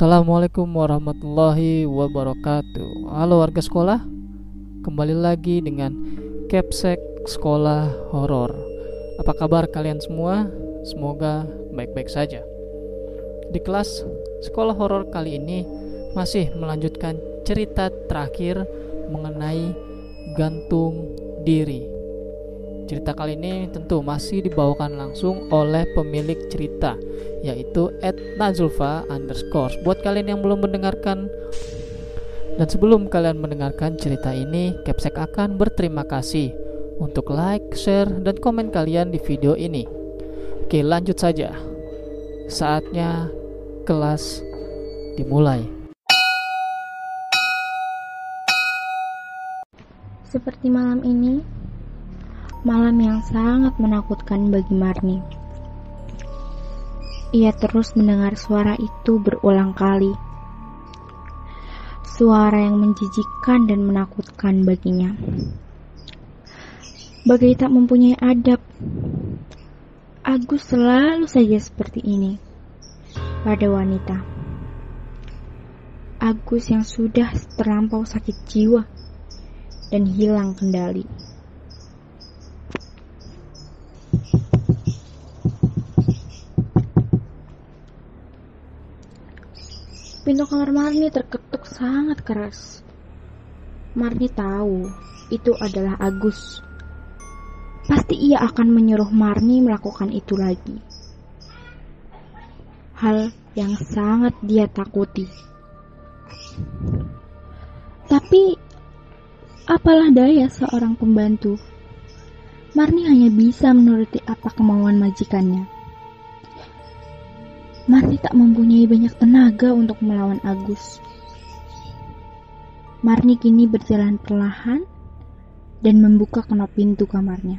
Assalamualaikum warahmatullahi wabarakatuh. Halo warga sekolah Kembali lagi dengan Capsek Sekolah Horor. Apa kabar kalian semua? Semoga baik-baik saja. Di kelas sekolah horor kali ini Masih melanjutkan cerita terakhir mengenai gantung diri Cerita kali ini tentu masih dibawakan langsung oleh pemilik cerita yaitu Nazulfa underscore. Buat kalian yang belum mendengarkan dan sebelum kalian mendengarkan cerita ini, Capsek akan berterima kasih untuk like, share, dan komen kalian di video ini. Oke, lanjut saja. Saatnya kelas dimulai. Seperti malam ini, Malam yang sangat menakutkan bagi Marni. Ia terus mendengar suara itu berulang kali. Suara yang menjijikkan dan menakutkan baginya. Bagai tak mempunyai adab. Agus selalu saja seperti ini pada wanita. Agus yang sudah terlampau sakit jiwa dan hilang kendali. Pintu kamar Marni terketuk sangat keras. Marni tahu itu adalah Agus. Pasti ia akan menyuruh Marni melakukan itu lagi. Hal yang sangat dia takuti. Tapi, apalah daya seorang pembantu. Marni hanya bisa menuruti apa kemauan majikannya. Marni tak mempunyai banyak tenaga untuk melawan Agus. Marni kini berjalan perlahan dan membuka kenop pintu kamarnya.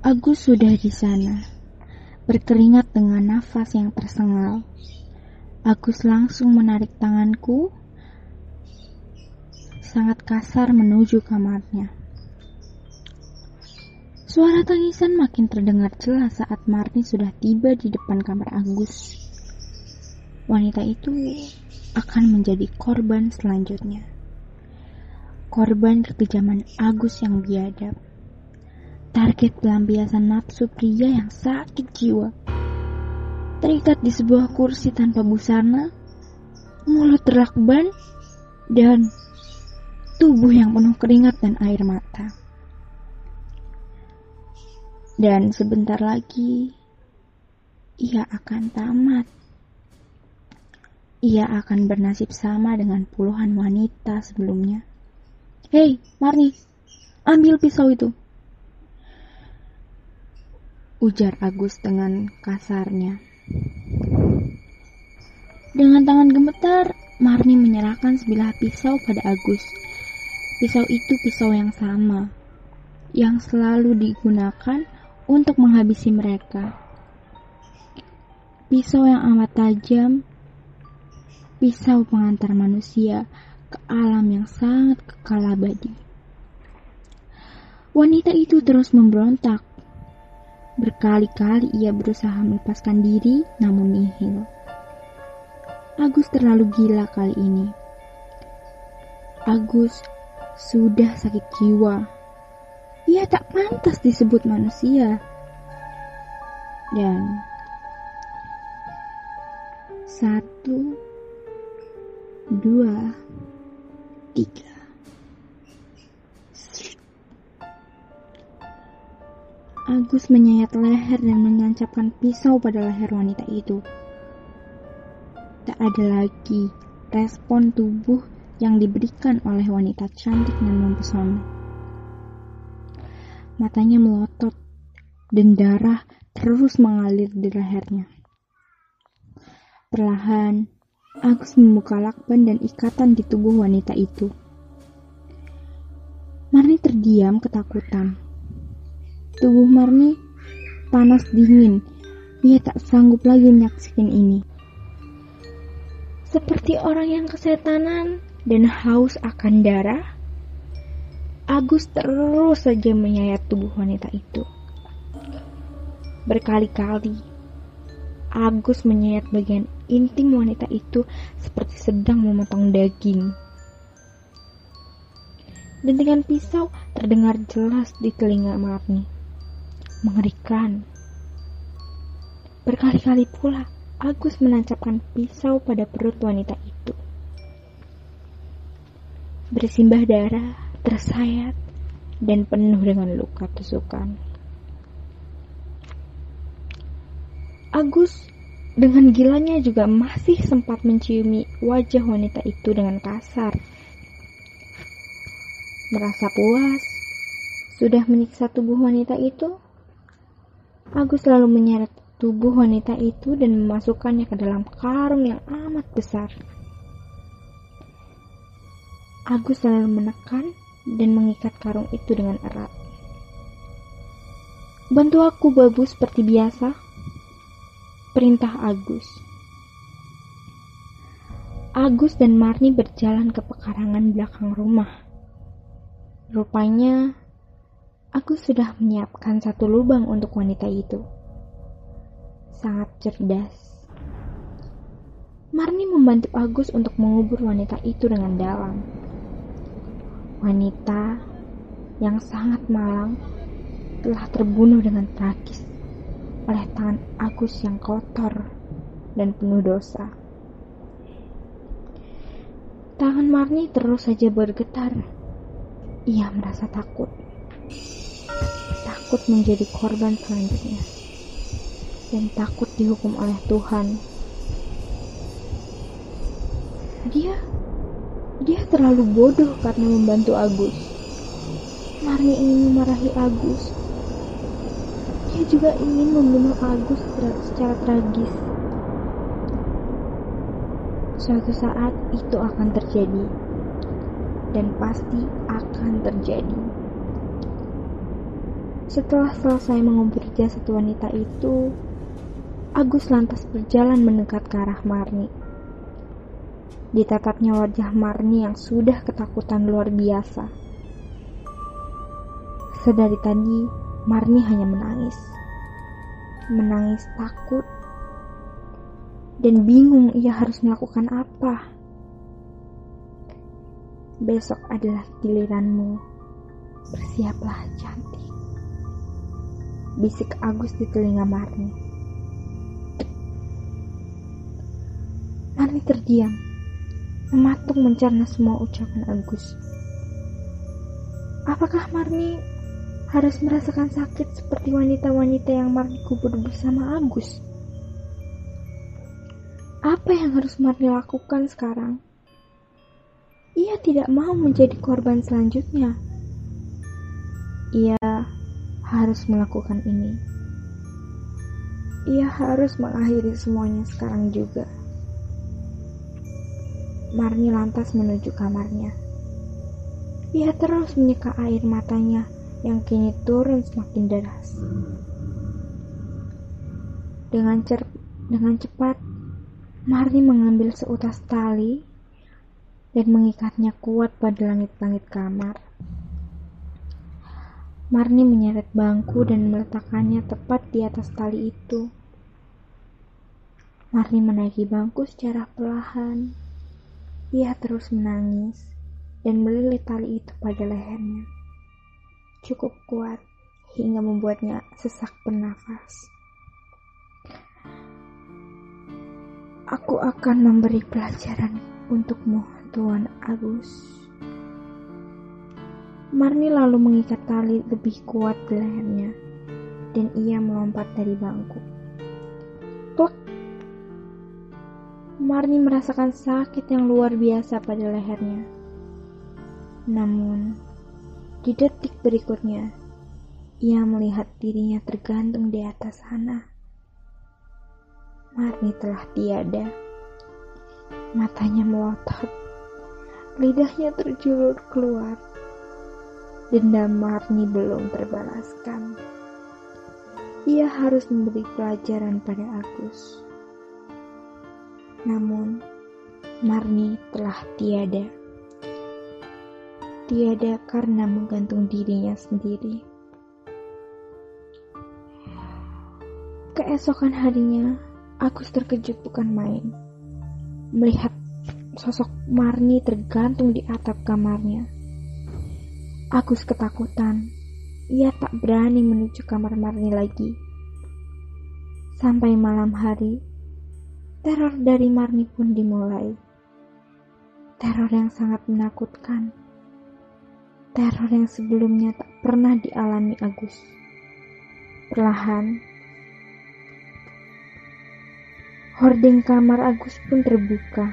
Agus sudah di sana, berkeringat dengan nafas yang tersengal. Agus langsung menarik tanganku, sangat kasar menuju kamarnya. Suara tangisan makin terdengar jelas saat Martin sudah tiba di depan kamar Agus. Wanita itu akan menjadi korban selanjutnya. Korban kekejaman Agus yang biadab. Target pelampiasan nafsu pria yang sakit jiwa. Terikat di sebuah kursi tanpa busana, mulut terlakban, dan tubuh yang penuh keringat dan air mata. Dan sebentar lagi ia akan tamat. Ia akan bernasib sama dengan puluhan wanita sebelumnya. Hei, Marni, ambil pisau itu. Ujar Agus dengan kasarnya. Dengan tangan gemetar, Marni menyerahkan sebilah pisau pada Agus. Pisau itu pisau yang sama, yang selalu digunakan untuk menghabisi mereka. Pisau yang amat tajam, pisau pengantar manusia ke alam yang sangat kekal abadi. Wanita itu terus memberontak. Berkali-kali ia berusaha melepaskan diri, namun nihil. Agus terlalu gila kali ini. Agus sudah sakit jiwa ia tak pantas disebut manusia. Dan satu, dua, tiga. Agus menyayat leher dan menancapkan pisau pada leher wanita itu. Tak ada lagi respon tubuh yang diberikan oleh wanita cantik dan mempesona. Matanya melotot dan darah terus mengalir di lehernya. Perlahan, Agus membuka lakban dan ikatan di tubuh wanita itu. Marni terdiam ketakutan. Tubuh Marni panas dingin. Ia tak sanggup lagi menyaksikan ini. Seperti orang yang kesetanan dan haus akan darah, Agus terus saja menyayat tubuh wanita itu. Berkali-kali Agus menyayat bagian intim wanita itu seperti sedang memotong daging. Dan dengan pisau terdengar jelas di telinga Marni. Mengerikan. Berkali-kali pula Agus menancapkan pisau pada perut wanita itu. Bersimbah darah, tersayat, dan penuh dengan luka tusukan. Agus dengan gilanya juga masih sempat menciumi wajah wanita itu dengan kasar. Merasa puas, sudah menyiksa tubuh wanita itu, Agus lalu menyeret tubuh wanita itu dan memasukkannya ke dalam karung yang amat besar. Agus lalu menekan dan mengikat karung itu dengan erat. Bantu aku, Babu, seperti biasa perintah Agus. Agus dan Marni berjalan ke pekarangan belakang rumah. Rupanya, Agus sudah menyiapkan satu lubang untuk wanita itu. Sangat cerdas. Marni membantu Agus untuk mengubur wanita itu dengan dalam. Wanita yang sangat malang telah terbunuh dengan tragis oleh tangan Agus yang kotor dan penuh dosa. Tangan Marni terus saja bergetar. Ia merasa takut. Takut menjadi korban selanjutnya. Dan takut dihukum oleh Tuhan. Dia dia terlalu bodoh karena membantu Agus. Marni ingin memarahi Agus dia juga ingin membunuh Agus secara tragis. Suatu saat itu akan terjadi, dan pasti akan terjadi. Setelah selesai mengubur jasad wanita itu, Agus lantas berjalan mendekat ke arah Marni. Ditatapnya wajah Marni yang sudah ketakutan luar biasa. Sedari tadi, Marni hanya menangis. Menangis takut dan bingung ia harus melakukan apa. Besok adalah giliranmu. Bersiaplah cantik. Bisik Agus di telinga Marni. Marni terdiam, mematung mencerna semua ucapan Agus. Apakah Marni harus merasakan sakit seperti wanita-wanita yang Marni kubur bersama Agus. Apa yang harus Marni lakukan sekarang? Ia tidak mau menjadi korban selanjutnya. Ia harus melakukan ini. Ia harus mengakhiri semuanya sekarang juga. Marni lantas menuju kamarnya. Ia terus menyeka air matanya yang kini turun semakin deras. Dengan, dengan cepat, Marni mengambil seutas tali dan mengikatnya kuat pada langit-langit kamar. Marni menyeret bangku dan meletakkannya tepat di atas tali itu. Marni menaiki bangku secara perlahan. Ia terus menangis dan melilit tali itu pada lehernya cukup kuat hingga membuatnya sesak bernafas. Aku akan memberi pelajaran untukmu, Tuan Agus. Marni lalu mengikat tali lebih kuat di lehernya, dan ia melompat dari bangku. Marni merasakan sakit yang luar biasa pada lehernya. Namun, di detik berikutnya, ia melihat dirinya tergantung di atas sana. Marni telah tiada. Matanya melotot, lidahnya terjulur keluar. Dendam Marni belum terbalaskan. Ia harus memberi pelajaran pada Agus. Namun, Marni telah tiada tiada karena menggantung dirinya sendiri. Keesokan harinya, Agus terkejut bukan main. Melihat sosok Marni tergantung di atap kamarnya. Agus ketakutan. Ia tak berani menuju kamar Marni lagi. Sampai malam hari, teror dari Marni pun dimulai. Teror yang sangat menakutkan. Teror yang sebelumnya tak pernah dialami Agus. Perlahan, hording kamar Agus pun terbuka.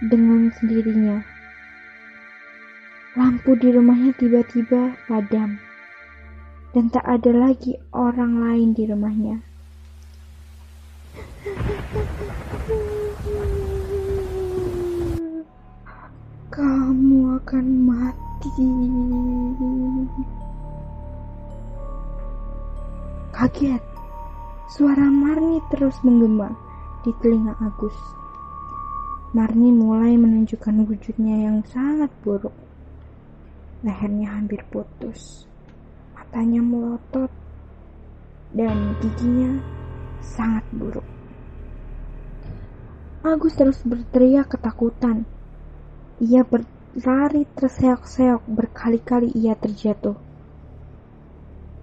Dengan sendirinya, lampu di rumahnya tiba-tiba padam, dan tak ada lagi orang lain di rumahnya. Kamu akan mati. Kaget Suara Marni terus menggema di telinga Agus. Marni mulai menunjukkan wujudnya yang sangat buruk. Lehernya hampir putus, matanya melotot, dan giginya sangat buruk. Agus terus berteriak ketakutan. Ia berlari terseok-seok berkali-kali ia terjatuh.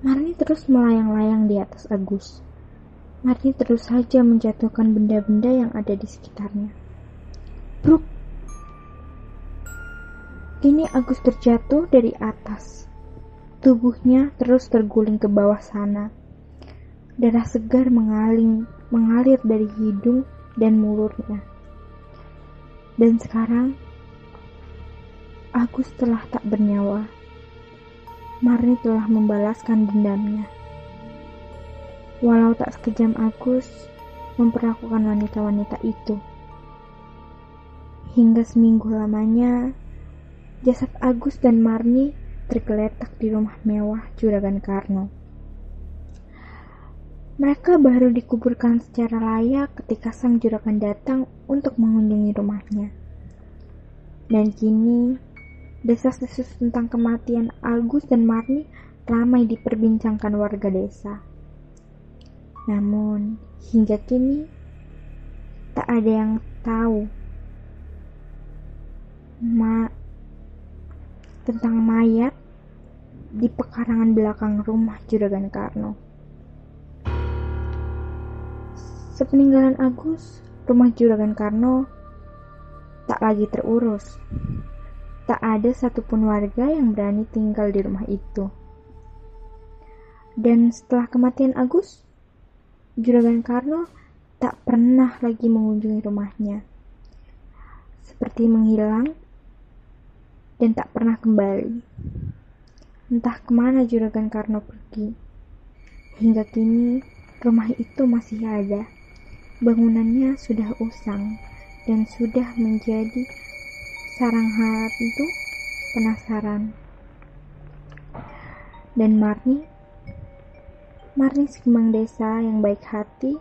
Marni terus melayang-layang di atas Agus. Marni terus saja menjatuhkan benda-benda yang ada di sekitarnya. Bruk! Kini Agus terjatuh dari atas. Tubuhnya terus terguling ke bawah sana. Darah segar mengaling, mengalir dari hidung dan mulutnya. Dan sekarang, Agus telah tak bernyawa. Marni telah membalaskan dendamnya. Walau tak sekejam Agus memperlakukan wanita-wanita itu. Hingga seminggu lamanya, jasad Agus dan Marni tergeletak di rumah mewah Juragan Karno. Mereka baru dikuburkan secara layak ketika sang juragan datang untuk mengunjungi rumahnya. Dan kini, desas-desus tentang kematian Agus dan Marni ramai diperbincangkan warga desa. Namun, hingga kini tak ada yang tahu ma tentang mayat di pekarangan belakang rumah Juragan Karno. Sepeninggalan Agus, rumah Juragan Karno tak lagi terurus. Tak ada satupun warga yang berani tinggal di rumah itu. Dan setelah kematian Agus, Juragan Karno tak pernah lagi mengunjungi rumahnya. Seperti menghilang dan tak pernah kembali. Entah ke mana Juragan Karno pergi. Hingga kini rumah itu masih ada. Bangunannya sudah usang dan sudah menjadi sarang hantu penasaran. Dan Marni Marni si kembang desa yang baik hati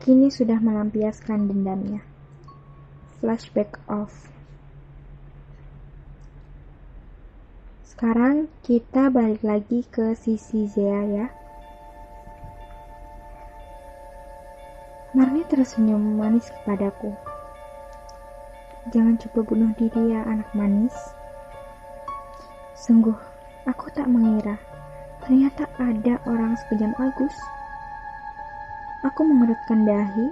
kini sudah melampiaskan dendamnya. Flashback off. Sekarang kita balik lagi ke sisi Zea ya. Marni tersenyum manis kepadaku. Jangan coba bunuh diri ya anak manis. Sungguh, aku tak mengira Ternyata ada orang sekejam Agus. Aku mengerutkan dahi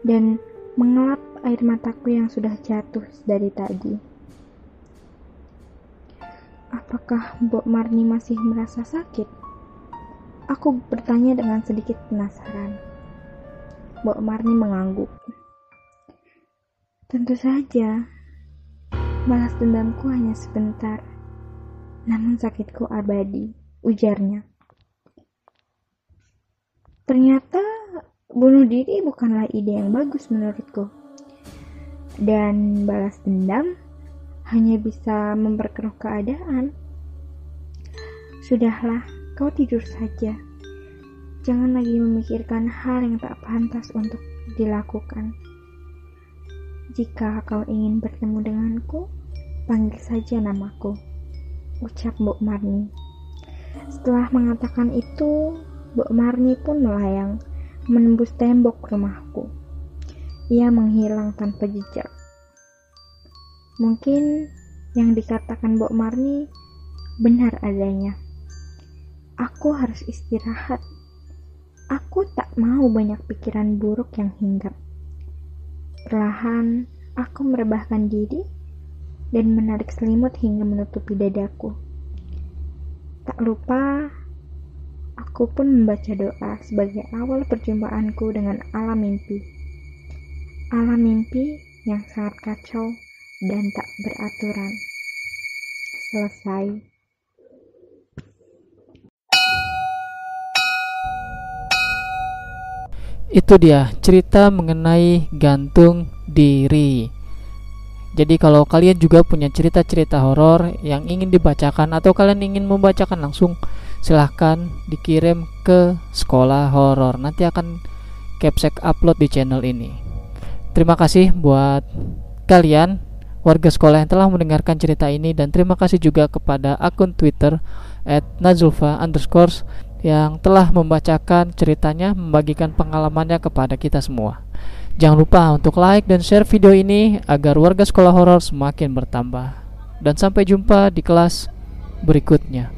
dan mengelap air mataku yang sudah jatuh dari tadi. Apakah Mbok Marni masih merasa sakit? Aku bertanya dengan sedikit penasaran. Mbok Marni mengangguk. Tentu saja, balas dendamku hanya sebentar namun sakitku abadi, ujarnya. Ternyata bunuh diri bukanlah ide yang bagus menurutku. Dan balas dendam hanya bisa memperkeruh keadaan. Sudahlah, kau tidur saja. Jangan lagi memikirkan hal yang tak pantas untuk dilakukan. Jika kau ingin bertemu denganku, panggil saja namaku ucap Mbok Marni. Setelah mengatakan itu, Bok Marni pun melayang menembus tembok rumahku. Ia menghilang tanpa jejak. Mungkin yang dikatakan Bok Marni benar adanya. Aku harus istirahat. Aku tak mau banyak pikiran buruk yang hinggap. Perlahan, aku merebahkan diri dan menarik selimut hingga menutupi dadaku. Tak lupa, aku pun membaca doa sebagai awal perjumpaanku dengan alam mimpi. Alam mimpi yang sangat kacau dan tak beraturan. Selesai. Itu dia cerita mengenai gantung diri. Jadi kalau kalian juga punya cerita-cerita horor yang ingin dibacakan atau kalian ingin membacakan langsung silahkan dikirim ke sekolah horor. Nanti akan Capsek upload di channel ini. Terima kasih buat kalian warga sekolah yang telah mendengarkan cerita ini dan terima kasih juga kepada akun Twitter @nazulfa underscore yang telah membacakan ceritanya, membagikan pengalamannya kepada kita semua. Jangan lupa untuk like dan share video ini agar warga sekolah horor semakin bertambah. Dan sampai jumpa di kelas berikutnya.